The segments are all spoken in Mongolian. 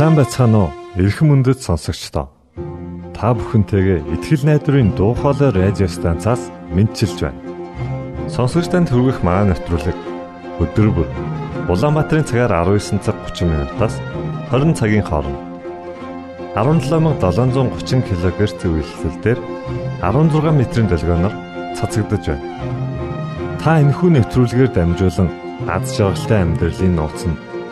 Сайн байцгаана уу? Эрхэм мөндөд сонсогчдоо. Та бүхэнтэйгээ ихтгэл найдварын дуу хоолой радио станцаас мэдчилж байна. Сонсогч танд хүргэх маань нэвтрүүлэг өдөр бүр Улаанбаатарын цагаар 19 цаг 30 минутаас 20 цагийн хооронд 17730 кГц зөвлөлтөөр 16 метрийн долгионоор цацагдж байна. Та энэхүү нэвтрүүлгээр дамжуулан аз жаргалтай амьдралын нууц нь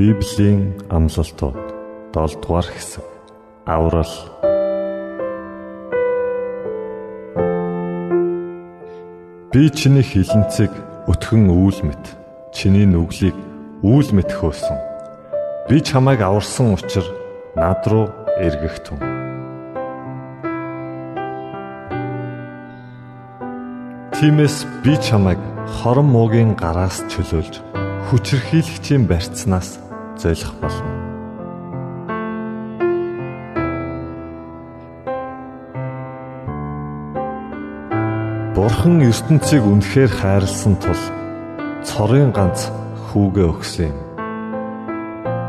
Библийн амлалтууд 7 дугаар хэсэг Аврал. Би чиний хилэнцэг өтгөн үүл мэт чиний нүглийг үүл мэт хөөсөн. Би чамайг аварсан учраас над руу эргэгтэн Тимээс би чамайг хорон муугийн гараас чөлөөлж хүчрхийлэгчийн барьцнаас зөөлөх болно. Бурхан ертөнцийг үнэхээр хайрлсан тул цорын ганц хүүгээ өгсөн юм.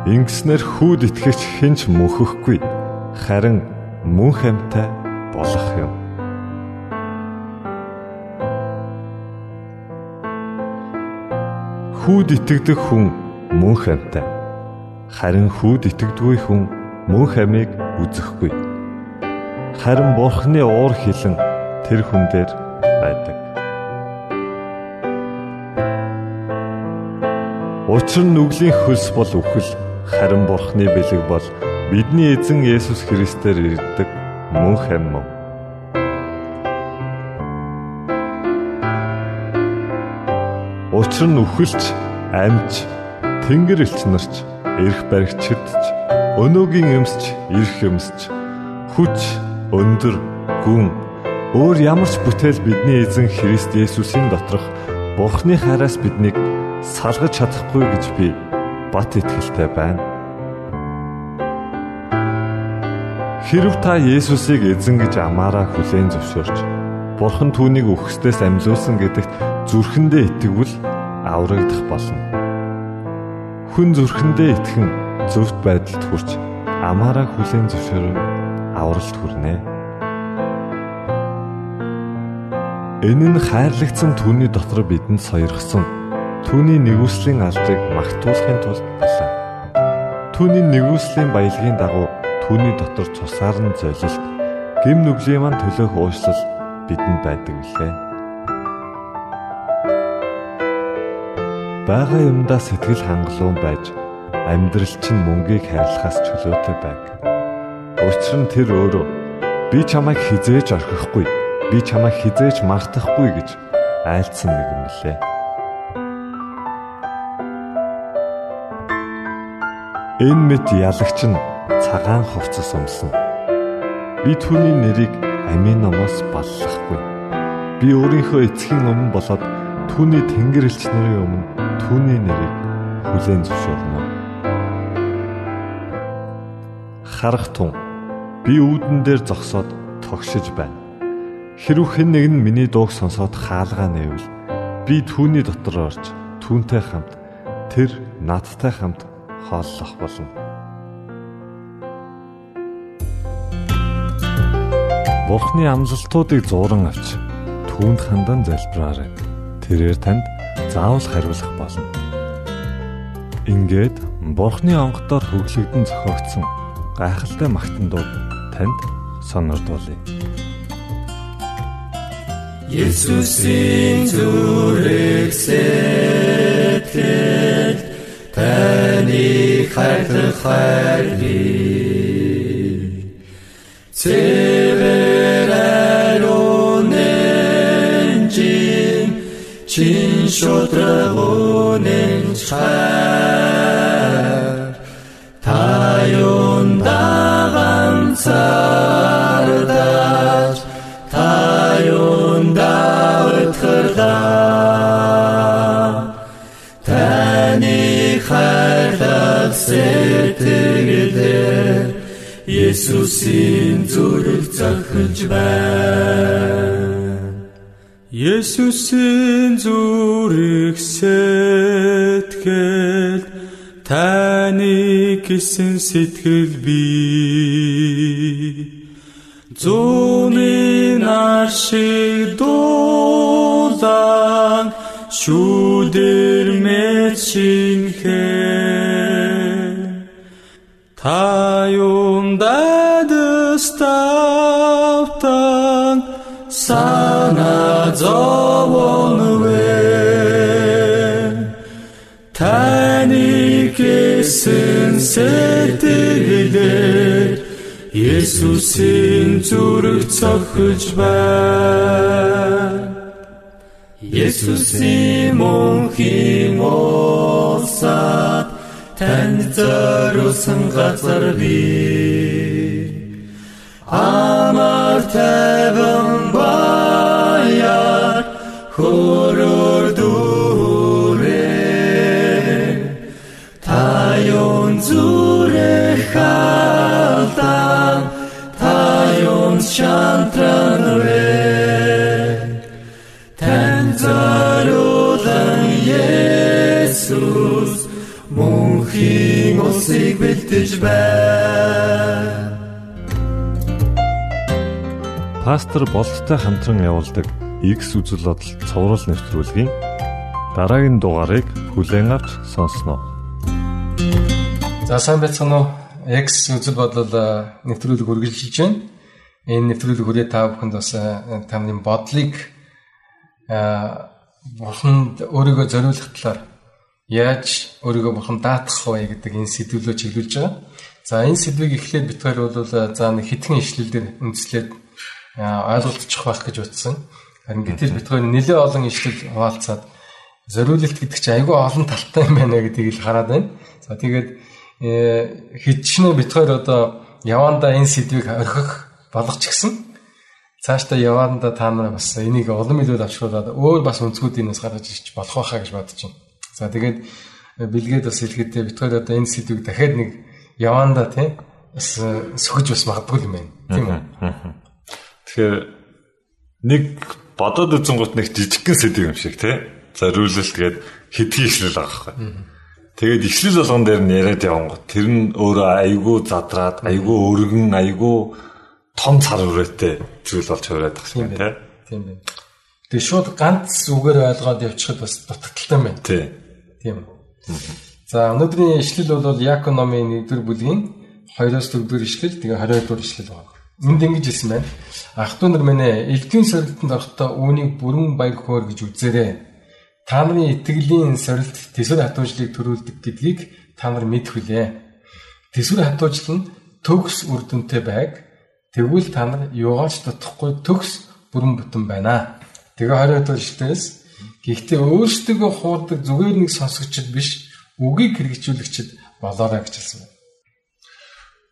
Ингэснээр хүүд итгэгч хинч мөхөхгүй харин мөн хамтай болох юм. Хүүд итгэдэг хүн мөн хамтай Харин хүүд итгэдэггүй хүн мөн хамийг үзэхгүй. Харин Бурхны уур хилэн тэр хүн дээр байдаг. Учир нь нүглийн хөлс бол үхэл, харин Бурхны бэлэг бол бидний эзэн Есүс Христээр ирдэг мөн хам мөн. Учир нь үхэлч, амьч, тэнгэр элч нарч эрх баригчдч өнөөгийн өмсч эрх өмсч хүч өндөр гүн өөр ямар ч бүтээл бидний эзэн Христ Есүсийн доторх Бурхны хараас биднийг салгаж чадахгүй гэж би бат итгэлтэй байна. Хэрв та Есүсийг эзэн гэж амаараа хүлээн зөвшөөрч Бурхан түүнийг үхсдээс амьлуулсан гэдэгт зүрхэндээ итгэвэл аврагдах болно хүн зүрхэндээ итгэн зөвхт байдалд хүрч амаараа хүлээн зөвшөөрөн авралт хүрнэ. Энэ нь хайрлагдсан түүний дотор бидэнд сойрхсон түүний нэгүслийн алдрыг магтуулахын тулд байлаа. Түүний нэгүслийн баялагын дагуу түүний дотор цусаар нь золилт, гим нүглийн ман төлөөх уушлал бидэнд байдаг билээ. Бага юмдаа сэтгэл хангалуун байж амьдрал чинь мөнгийг хайрлахаас чөлөөтэй байг. Учир нь тэр өөрөө би чамайг хизээж орхихгүй, би чамайг хизээж мартахгүй гэж айлцсан мэгмэлээ. Энэ мэт ялагч нь цагаан хувцас өмсөн. Би түүний нэрийг амийн номоос баллахгүй. Би өөрийнхөө эцгийн өмнө болоод түүний тэнгэрлэгч нарын өмнө түүний нэрийг хүлээн зөвшөөрнө. Харах тун би үүдэн дээр зогсоод тогшиж байна. Хэрв хэн нэг нь миний дууг сонсоод хаалгаа нээвэл би түүний дотор орж түүнтэй хамт тэр надтай хамт хооллох болно. Бурхны амлалтуудыг зууран авч түүнд хандан залбираарай. Тэрээр танд заавал хариулах болно. Ингээд Бурхны онгодоор хөглөгдөн зохиогдсон гайхалтай магтандууд танд сонирдуулъя. Есүсийн зүрх сэтгэл таны хайрлах хайрлыг Цэвэр ариун чин шудраг үнэн чаар та юунда ганцаардаж та юунда утгарлаа таны хайрлах сэтгэлээр Есүсийн зүрх захиж байна Есүсийн зүрх сэтгэл таны гисэн сэтгэл би. Зүүнийн аршиг дуулан шүдэр мэт шинхэ Та сана зовонвэ. Таны гэсэн сэтгэлээр Есүсийн зүрх цохиж байна Есүсийн мөнхийн усад танд зориулсан газар бий. Амар тайван баяр хорор дүрэ Та юун зүрэ халдан Та юун шантран Тэн зориулан Есүс мөнхийн усыг бэлтэж байна Пастор болттой хамтран явуулдаг X үзэл бодол цовруул нэвтрүүлгийн дараагийн дугаарыг хүлээн авч сонсноо. За сайн байцгаана уу? X үзэл бодол э, нэвтрүүлэг үргэлжилж байна. Энэ нэвтрүүлэг хүрээ та бүхэнд бас э, тамны бодлыг а бурханд өөрийгөө зориулах талаар яаж өөрийгөө бурхан даатгах вэ гэдэг энэ сэдвүүлөө чиглүүлж байгаа. За энэ сэдвийг эхлээд хоёр бол э, за нэг хитгэн ишлэлээр үндэслээд ойлголцох байх гэж утсан. Харин гэтэл бид хоёр нэлээд олон ишлэл хуваалцаад зориулалт гэдэг чинь айгүй олон талтай юм байна гэдгийг л хараад байна. За тэгээд хидчнээ бид хоёр одоо явандаа энэ сэдвийг орхих болгоч гисэн. Цаашдаа явандаа та нар бас энийг улам илүү авчруулад өөр бас өнцгүүдийнээс гаргаж ирч болох байхаа гэж бодож байна. За тэгээд бэлгээд бас хэлэхдээ бид хоёр одоо энэ сэдвийг дахиад нэг явандаа тийм бас сөхөж бас магадгүй юм байна. Тийм үү? Тэгэхээр нэг бодоод үзэн гут нэг жижигхэн сэдв юм шиг тий. Зориулалт гээд хэдий ишлэл байгаа байхгүй. Тэгээд ишлэл болгон дээр нь яриад явсан гот тэр нь өөрөө айгүй задраад айгүй өргөн айгүй том цар хүрээтэй зүйл болж хувраад байгаа юм тий. Тийм байна. Тэгээ шууд ганц үгээр ойлгоод явчихад бас дутагдaltaй байна. Тий. Тийм. За өнөөдрийн ишлэл бол Яаков номын 1-р бүлгийн 2-оос 4-р ишлэл тэгээ 22-р ишлэл байна. Энд ингэж хэлсэн байна. Ах トゥ нар минь элдвийн сорилтанд орохдоо үүнийг бүрэн баяр хөөр гэж үзээрэй. Та нарын итгэлийн сорилт төсвөр хатуужлыг төрүүлдэг гэдгийг та нар мэдэх үлээ. Төсвөр хатуужл нь төгс үр дүнтэй байг. Тэгвэл та нар юугаач дутхгүй төгс бүрэн бүтэн байна. Тэгээ 20-р ишлээс гэхдээ өөрсдөө хуурдаг зүгээр нэг сонсогчд биш үгийг хэрэгжүүлэгчд болоорой гэж хэлсэн.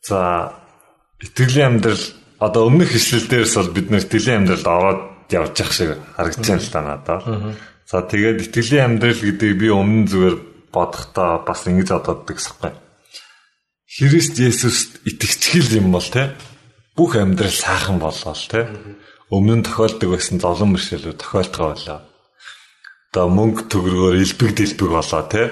За итгэлийн амьдрал одоо өмнөх ишлэлдээрс бол бид нэр итгэлийн амьдралд ороод явж явах шиг харагдаж байна л та надад. За тэгээд итгэлийн амьдрал гэдэг би өмнө зүгээр бодохдоо бас ингэж боддог гэсэхгүй. Христ Есүст итгэцгэл юм бол те бүх амьдрал сайхан болоо л те. Өмнө нь тохиолдог байсан золон бэрхшээлүүд тохиолдгоо болоо. Одоо мөнгө төгрөгөөр илбэг дэлбэг болоо те.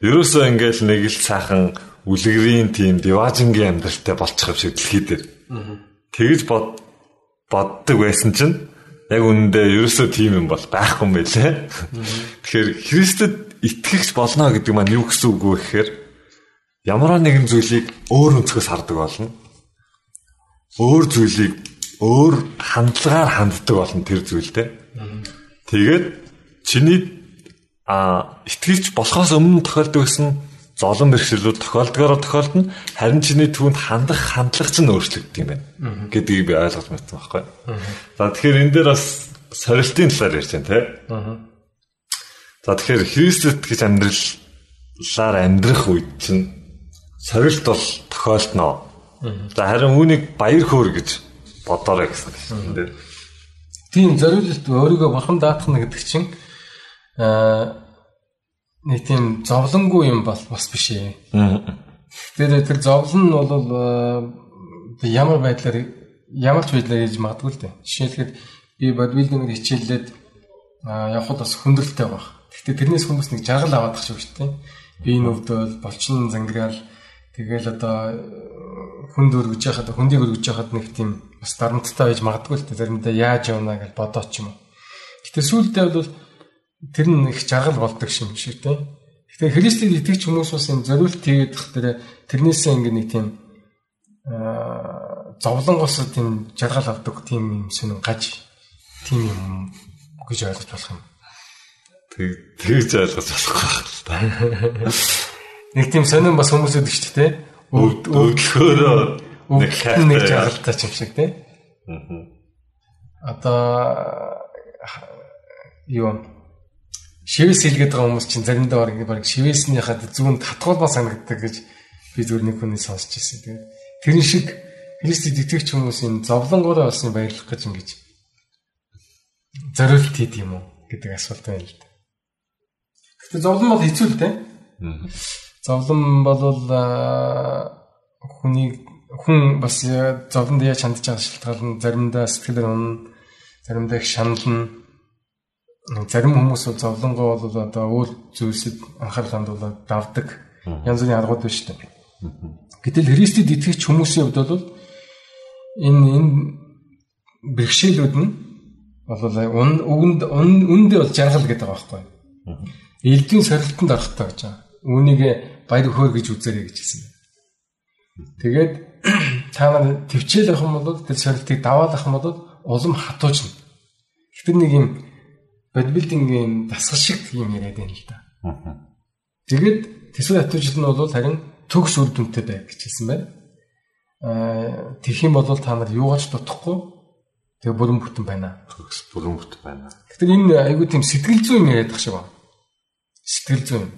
Ерөөсөө ингээл нэг л сайхан үлгэрийн тийм диважингийн амьдралтай болчих юм шиг дэлхий дээр. Тэгэж бод боддог байсан чинь яг үнэндээ ерөөсөө тийм юм бол байхгүй юм байлээ. Тэгэхээр Христэд итгэгч болно гэдэг маань юу гэсэн үг вэ гэхээр ямар нэгэн зүйлийг өөр өнцгөөс хардаг болно. Өөр зүйлийг өөр хандлагаар ханддаг болно тэр зүйлтэй. Тэгээд чиний а итгэгч болохоос өмнө тохиолдог гэсэн золон бэрхшээлүүд тохиолдгоороо тохиолдно харин чиний түүнд хандах хандлага ч нь өөрчлөгддөг юм байна гэдгийг би ойлгож мэдсэн байхгүй. За тэгэхээр энэ дээр бас сорилтын талаар ярьж байна те. За тэгэхээр Христэд гэж амьдралаар амьдрах үед чинь сорилт бол тохиолдно. За харин үүнийг баяр хөөр гэж бодоорой гэсэн юм. Тийм зориулалт өөрийгөө бурхан даатгах гэдэг чинь аа нэг тийм зовлонгүй юм бол бас биш ээ. Тэр тэр зовлон нь бол ямар байдлаар ямар ч байдлаар хийж магадгүй л дээ. Жишээлбэл би бодвилдинг хичээллээд явхад бас хүндрэлтэй байх. Гэхдээ тэрнээс хүмүүс нэг жаргал аваад тах шиг шүү дээ. Би энэ өвдөл болчин зангираал тэгэл одоо хүнд өргөж яхад хүндийг өргөж яхад нэг тийм бас дарамттай байж магадгүй л дээ. Заримдаа яаж явна гэж бодоод ч юм. Гэтэ сүүлдээ бол тэр нь их жаргал болдог юм шиг тийм. Гэтэ Христэд итгэж хүмүүс бас энэ зориулт хийгээд тэр тэрнээсээ ингээ нэг тийм зовлонгоос тийм жаргал авдаг тийм юм сүнэн гаж тийм юм гэж ойлгож болох юм. Тэг тэгж ойлгож болох байх л та. Нэг тийм сонирн бас хүмүүсэд ч тийм өвдлөхөөрөө нэг нэг жаргалтай юм шиг тийм. Одоо юу шивээс хэлгээд байгаа хүмүүс чинь заримдаа баг баг шивээснийхаа зүүн татгуулбаа санагддаг гэж би зүгээр нэг хүний сонсч ирсэн. Тэгээд тэрэн шиг Христэд итгэгч хүмүүсийн зовлонгоороо олсон баярлах гэж ингэж зориулт хийд юм уу гэдэг асуулт байна л да. Гэтэ зовлон бол хэцүү л дээ. Зовлон бол хүний хүн бас зовлонд яаж хандж байгаа шалтгаан заримдаа сэтгэлээр унна, заримдаа их шанална зарим хүмүүс бол зовлонгоо бол одоо өөр зүйлсэд анхаарал хандуулаад давдаг янз бүрийн аргууд байна шүү дээ. Гэтэл Христэд итгэгч хүмүүсийн хувьд бол энэ энэ бэрхшээлүүд нь бол үгэнд үндэ бол жаргал гэдэг байгаа байхгүй. Элдвийн сорилтонд орохтой гэж байгаа. Үүнийг баяр хөөр гэж үзээрэй гэж хэлсэн. Тэгээд та нар төвчээл авах юм бол тэр сорилтыг даваалах юм бол улам хатуужна. Тэр нэг юм бодибилдингийн дасгал шиг юм яриад байна л да. Тэгээд төсвөр хатуужилт нь бол харин төгс үр дүнтэй бай гэж хэлсэн байна. Аа тэгэх юм бол та нар юугаач дутхгүй тэгээ бүрэн бүтэн байна. Төгс бүрэн бүтэн байна. Тэгэхээр энэ айгүй тийм сэтгэл зүйн яриад тах шиг байна. Сэтгэл зүйн.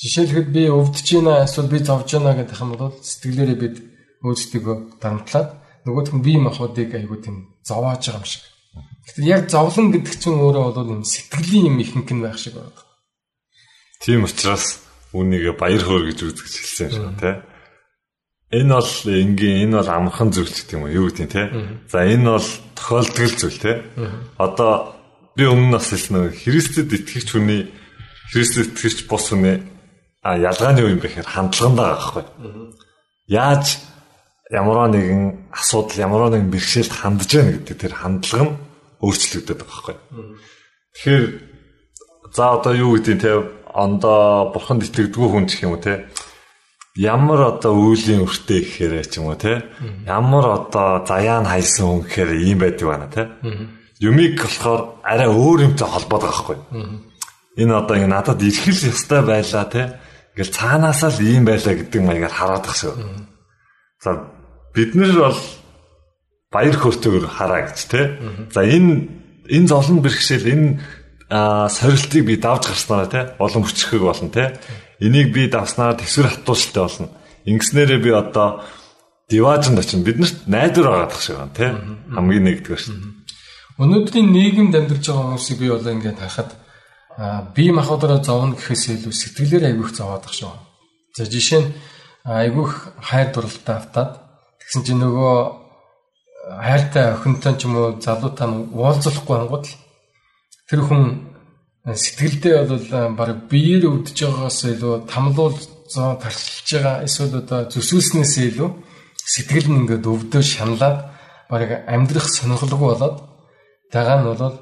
Жишээлхэд би өвдөж байна эсвэл би зовж байна гэдэг юм бол сэтгэлээрээ бид өөрсдөө дарамтлаад нөгөөх нь бие махбодыг айгүй тийм зовоож байгаа юм шиг Тэгэхээр яг зовлон гэдэг чинь өөрөө бол юм сэтгэлийн юм ихэнх нь байх шиг байна. Тийм учраас үүнийг баяр хөөр гэж үзэж хэлсэн шүү дээ. Энэ бол энгийн энэ бол амархан зүйл гэх юм уу юу гэдэг те. За энэ бол тохиолдол зүйл те. Одоо би өмнө нь бас хэлсэн нэг Христэд итгэгч хүний Христэд итгэгч бус хүний а ялгааны юу юм гэхээр хандлагандаа байхгүй. Яаж ямар нэгэн асуудал ямар нэгэн бэрхшээлд хандж яах гэдэг тэр хандлага нь өөрчлөгдөд байгаа байхгүй. Тэгэхээр за одоо юу гэдэг те ондоо бурханд итгэдэггүй хүн гэх юм уу те ямар одоо үүлийн өртөө гэхээр ч юм уу те ямар одоо заяа нь хайсан хүн гэхээр ийм байдаг байна те юмыг болохоор арай өөр юмтай холбоод байгаа байхгүй. Энэ одоо ингэ надад ирэхэл ёстой байлаа те ингээл цаанаасаа л ийм байлаа гэдэг маягаар хараад тах шүү. За бид нар бол баяр хөөртэйгээр хараа гэж те. За энэ энэ золон бэрхшээл энэ сорилтыг би давж гарснараа те олон хүчрхэг болно те. Энийг би давснараа төсвөр хатуулштай болно. Ингэснээрээ би одоо диважинд очино. Биднэрт найдвар байгаа гэх шиг байна те. Хамгийн нэгдүгээр шүү. Өнөөдрийн нийгэмд амьдарч байгаа хүмүүсийг би бол ингээд харахад бие махбодороо зовно гэхээс илүү сэтгэлээр айгүйх зовоод тах шүү. За жишээ нь айгүйх хайр дурлалтай автаад тэгсэн чинь нөгөө хайртай охинтой ч юм уу залуутай нь уулзахгүй ангууд л тэр хүн сэтгэлдээ бол баг биеэр өвдөж байгаагаас илүү тамлуул зоо тархилж байгаа эсвэл одоо зүсүүлснээс илүү сэтгэл нь ингээд өвдөө шаналаад баг амьдрах сонирхолгүй болоод тагаа нь бол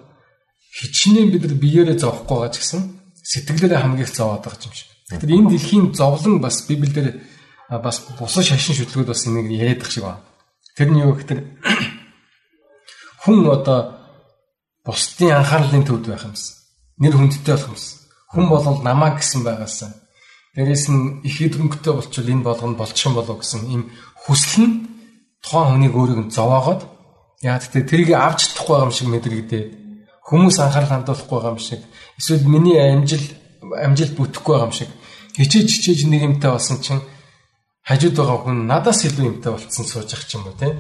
хичнээн бид нар биеэрээ зовхгүй байгаа ч гэсэн сэтгэлээрээ хамгийн их зовоод байгаа юм шиг. Тэгэхээр энэ дэлхийн зовлон бас библиэлд бас бусад шашин шүтлгүүд бас нэг яриад байгаа шиг байна. Тэр нь юу гэхээр хүн одоо бусдын анхаарлын төвд байх юмсан. Нэр хүндтэй болох юмсан. Хүн болол намаа гэсэн байгаасаа. Дээрээс нь их идэвхтэй болчвол энэ болгоно болчих юм болов гэсэн ийм хүсэл нь тухайн хүнийг өөрийг нь зовоогоод яа гэхдээ тэрийг авч чадахгүй юм шиг мэдрэгдээд Хүмүүс анхаарал хандуулахгүй байгаа юм шиг эсвэл миний амжил амжилт бүтэхгүй байгаа юм шиг хичээж хичээж нэг юмтай болсон чинь хажууд байгаа хүн надаас илүү юмтай болцсон сууж ах юм уу те.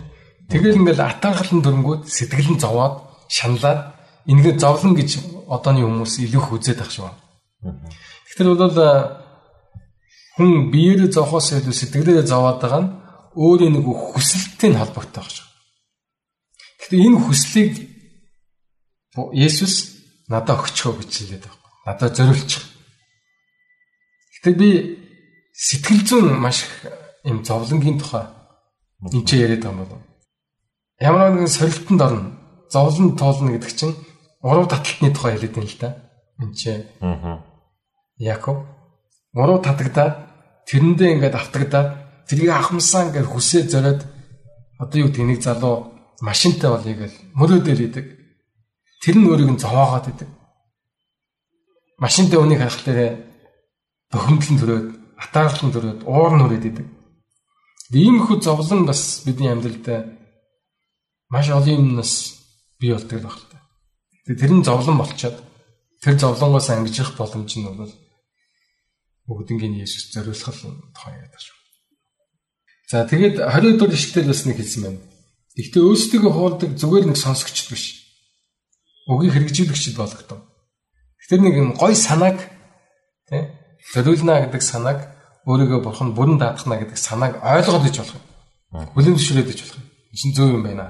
Тэгэл ингээл атанхалан дөрөнгүүд сэтгэл нь зовоод шаналаад ингээд зовлон гэж одооны хүмүүс илүү их үзээд ах шүү. Тэгэхээр бол хүн биеэрээ зовхоос илүү сэтгэлээрээ зовоод байгаа нь өөрийн нэг хүсэлттэй холбоотой байх шүү. Гэхдээ энэ хүслийг Есүс надад өгчөө гэж хэлээд байгаа. Надад зориулчих. Гэтэ би сэтгэл зүйн маш юм зовлонгийн тухай энэ ч яриад байгаа юм болов. Ямар нэгэн сорилтонд орно. Зовлон тоолно гэдэг чинь уруу таталтны тухай яриад байна л да. Энд чи. Аа. Яков уруу татагдаад тэрэндээ ингээд автагдаад тэрийг ахмсаа ингээд хүсээ зориод одоо юу нэг залуу машинтай болъё гэл мөрөө дээр идэг. Тэр нь өөрийг нь зовоогоод идэг. Машинтай үнийг харахад бохимдлон төрөөд, атаарлан төрөөд, уур нүрээд идэг. Иймэрхүү зовлон бас бидний амьдралд маш олон юмнаас бий болдог байх л та. Тэр нь зовлон болчоод тэр зовлонгоос ангижих боломж нь бол бүгднгийн Есүс зориулах тухай яриад шүү. За тэгээд 20 дугаар ишлэл бас нэг хэлсэн байна. Гэхдээ өөрсдөө хуулдаг зүгээр нэг сонсогчд биш. Үгийг хэрэгжүүлэгчд болгодог. Тэгэхээр нэг юм гой санааг тий зориулна гэдэг санааг өөрийгөө бурхан бүрэн даатгана гэдэг санааг ойлгоод иж болох юм. Хүлээн зөвшөөрөөд иж болох юм. Энэ чинь зөв юм байна.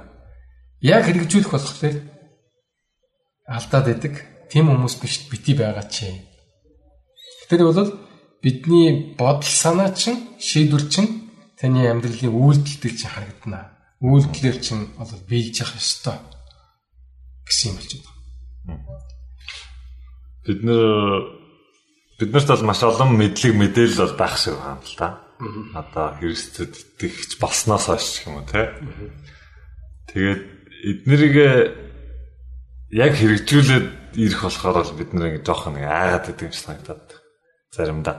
Яг хэрэгжүүлэх болохоор алдаад байдаг. Тим хүмүүс биш бити байгаа чи. Тэр бол бидний бодол санаа чинь шийдвэр чинь таны амьдралын үйлдэлтэй чинь харагдана. Үйлдэлээр чинь бол биелж явах ёстой гэсэн юм болж байна. Бид нэр биднэрт бол маш олон мэдлэг мэдээлэл бол байх шиг байна л да. Одоо Христэд итгэж болсноос хойш юм уу те. Тэгээд эднэрийг яг хэрэгжүүлээд ирэх болохоор бол бид нэг жоох нэг айгаад идэг юм шиг санагдаад заримдаа.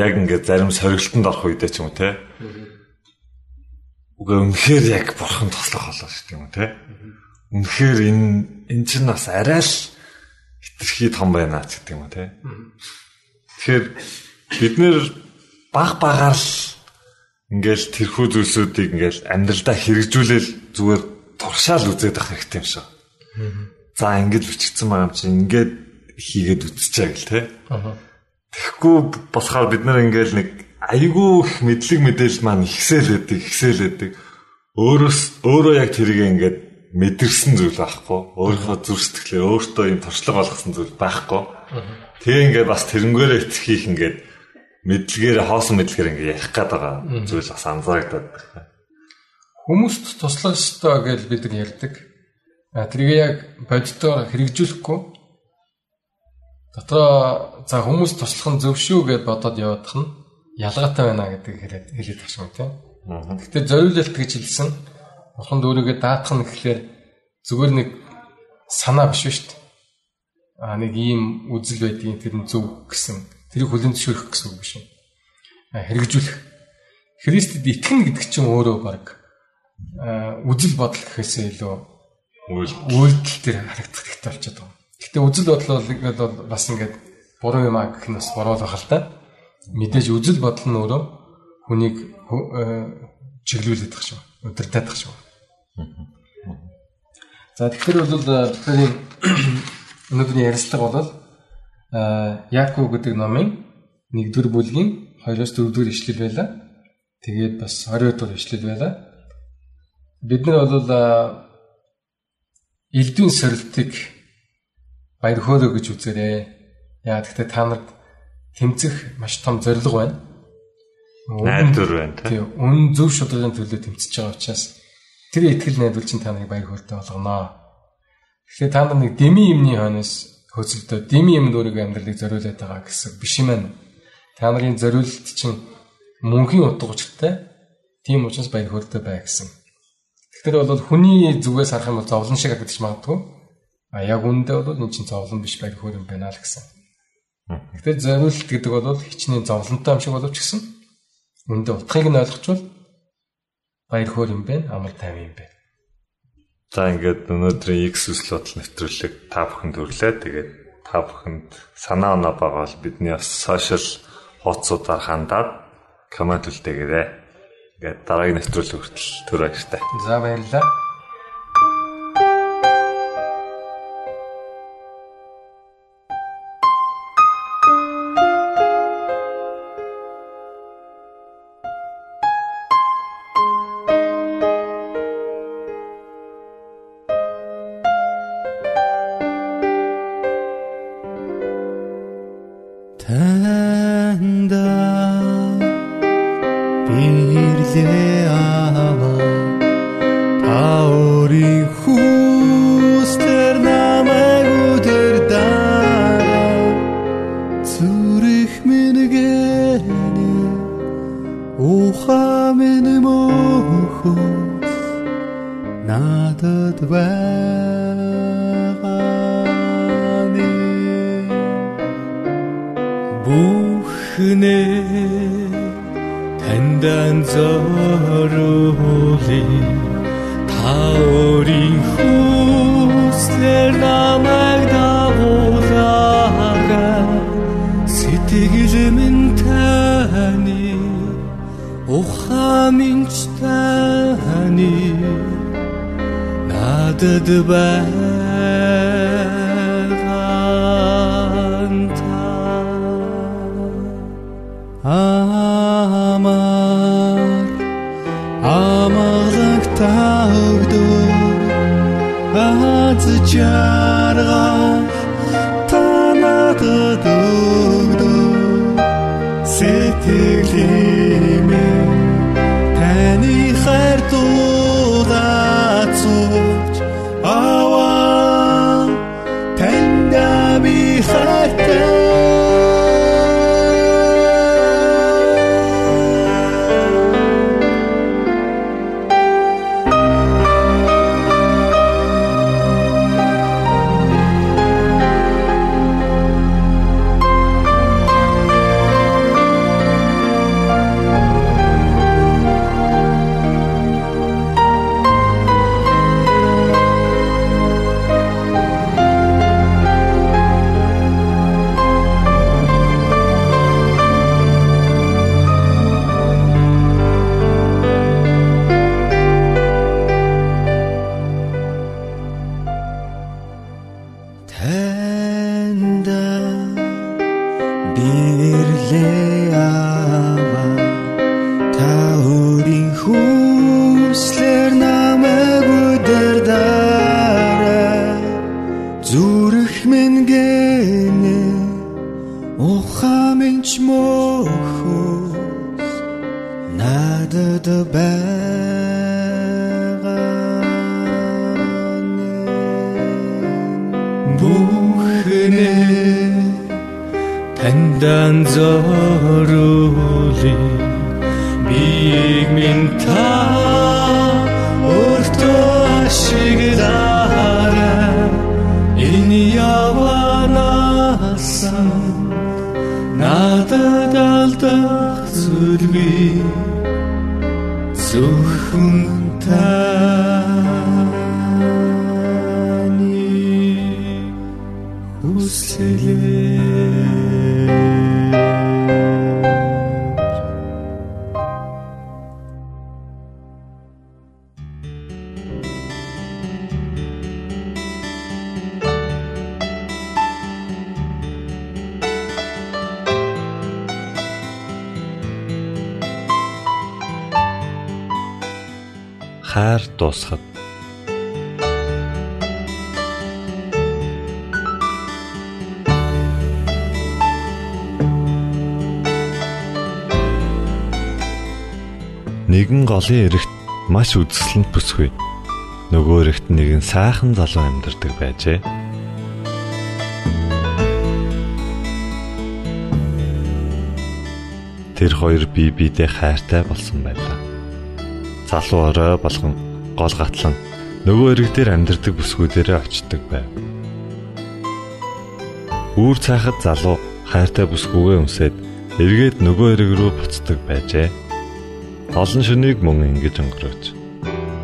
Яг ингээд зарим сорилтонд орох үедээ ч юм уу те. Уг үнэхээр яг бурхан тослох болоо шүү дээ юм те. Үнэхээр энэ эн чинь бас арай л хитрхи том байна ч гэдэг юм уу те. Тэгэхээр бид нэр баг багаар л ингээл тэрхүү зүйлсүүдийг ингээл амьдралдаа хэрэгжүүлэл зүгээр туршаал үзээд авах хэрэгтэй юм шиг. За ингэж бичигдсэн байгаа юм чинь ингээд хийгээд үтчихээ гэл те. Тэгэхгүй болохоор бид нар ингээл нэг айгүй их мэдлэг мэдээлэл маань ихсэл өгдөг, ихсэл өгдөг. Өөрөөс өөрөө яг тэрийг ингээд мэдэрсэн зүйл байхгүй. Өөрийнхөө зүрх сэтгэлээ өөртөө юм туршлага болгосон зүйл байхгүй. Тэгээ ингээд бас тэрнгээрээ итгэхийг ингээд мэдлэгээр хоосон мэдлэгээр ингээд ярих гээд байгаа зүйл бас байна. Хүмүүст туслах ёстой гэж бид нар ярьдаг. А тэрийг яг бодитоор хэрэгжүүлэхгүй дотроо за хүмүүс туслах нь зөв шүү гэж бодоод явах нь ялгаатай байна гэдэг хэлээд хэлээд багш юм тийм. Гэхдээ зориулалт гэж хэлсэн бурханд өөрийгөө даатах нь гэхлээр зүгээр нэг санаа биш шүү дээ. А нэг ийм үзэл байдгийн тэр нь зөв гэсэн тэрийг хүлэн зөвшөөрөх гэсэн үг биш. Хэрэгжүүлэх. Христэд итгэнэ гэдэг чинь өөрөө баг үзэл бодол гэхээсээ илүү үйлдэл төр харагдах хэрэгтэй болчиход байгаа. Гэхдээ үзэл бодол бол ингээд бас ингээд буруу юм аа гэх нь бас буруу л да мэдээж үзэл бодол нь өөрөө хүнийг чиглүүлээд тах шүү. Өдөртөд тах шүү. За тэгэхээр бол бидний өнөөдрийн ярилцлага бол Яаков гэдэг номын 1-р бүлгийн 2-оос 4-р ишлэл байла. Тэгээд бас 20 дугаар ишлэл байла. Бид нар бол элдвийн сорилтыг баяр хөөрөө гэж үзээрэй. Яа гэхдээ та нарт тэмцэх маш том зорилго байна. Найдвар байна тийм. Үн зөв шударгын төлөө тэмцэж байгаа учраас тэр итгэл найдвар чинь та нарыг баяр хөөртэй болгоно. Тэгэхээр та нар нэг деми юмны хойноос хөцөлдөө деми юмд өөрийгөө амьдралыг зориулаад байгаа гэсэн биш юм байна. Та нарын зориулт чинь мөнхийн утга учиртай. Тийм учраас баяр хөөртэй бай гэсэн. Тэгэхээр бол хүний зүгээс харах юм бол зовлон шиг харагдаж магадгүй. А яг үндэ бол энэ чинь зовлон биш баяр хөөр юм байна л гэсэн. Гэхдээ зориулт гэдэг бол хичнээн зовлонтой юм шиг боловч гэсэн үндэ утгыг нь ойлгочвол баяр хөөр юм бэ амар тайван юм бэ. За ингээд өнөөдрийн X үслүүдл нэвтрүүлэг та бүхэнд өрлөө. Тэгээд та бүхэнд санаа оноо байгаа бол бидний бас сошиал хуудасуудаар хандаад комент үлдээгээрэй. Ингээд дараагийн нэвтрүүлэг хүртэл түр баяртай. За баярлалаа. Надад байгаа та. Амар амгалаг та өгдөө аз жаргал та надад өгдөө сэтгэлээ надад алдах зүйлгүй зөвхөн та голын эрэгт маш үзэсгэлэнт бүсгүй нөгөө эрэгт нэгэн сайхан залуу амьдардаг байжээ. Тэр хоёр бие биедээ хайртай болсон байлаа залуу орой болгон гол гатлан нөгөө эрэг дээр амьдардаг бүсгүүдээрээ очдог байв. Үүр цаахад залуу хайртай бүсгүйгээ өмсөд эргээд нөгөө эрэг рүү буцдаг байжээ. Олон шөнийг мөн ингэж өнгөрөөж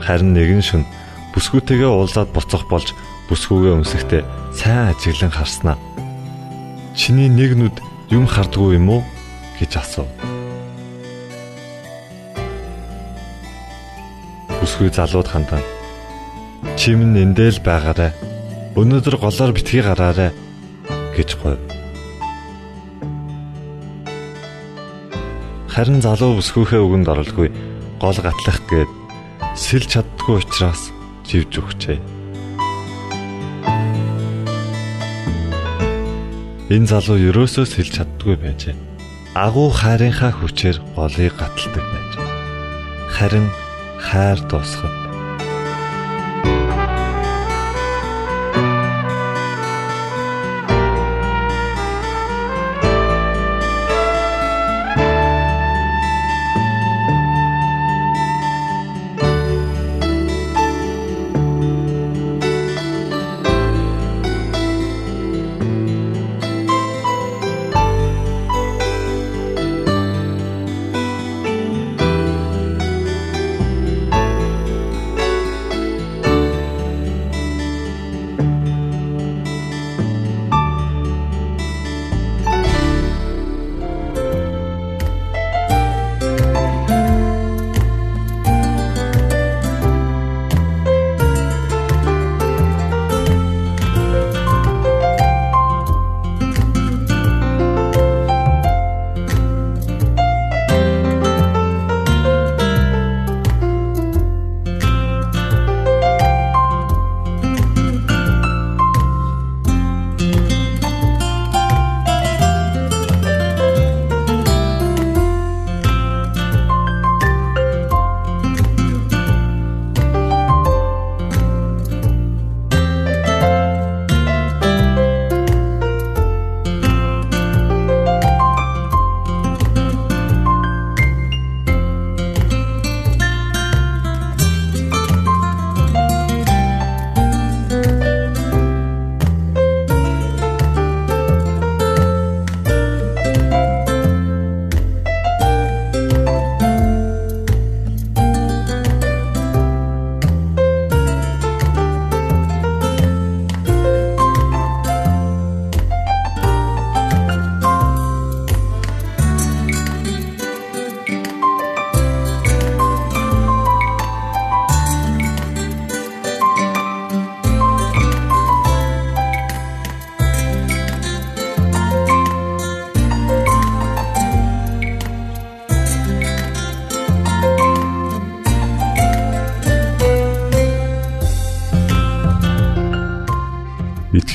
харин нэгэн шөн бүсгүйтэйгээ уулзаад буцах болж бүсгүйгээ өмсөхдөө сайн ажиглан харснаа. Чиний нэг нүд юм хардггүй юм уу гэж асуув. Бүсгүй залууд хандан. Чим нь эндэл байгаарэ. Өнөөдөр голоор битгий гараарэ гэж говь. Харин залуу бүсгүйхээ үгэнд оролгүй гол гатлах гээд сэлж чаддгүй учраас живж өгчээ. Энэ залуу ерөөсөө сэлж чаддгүй байжээ. Агуу хайрынхаа хүчээр голыг гаталдаг байж. Харин хайр дуусахад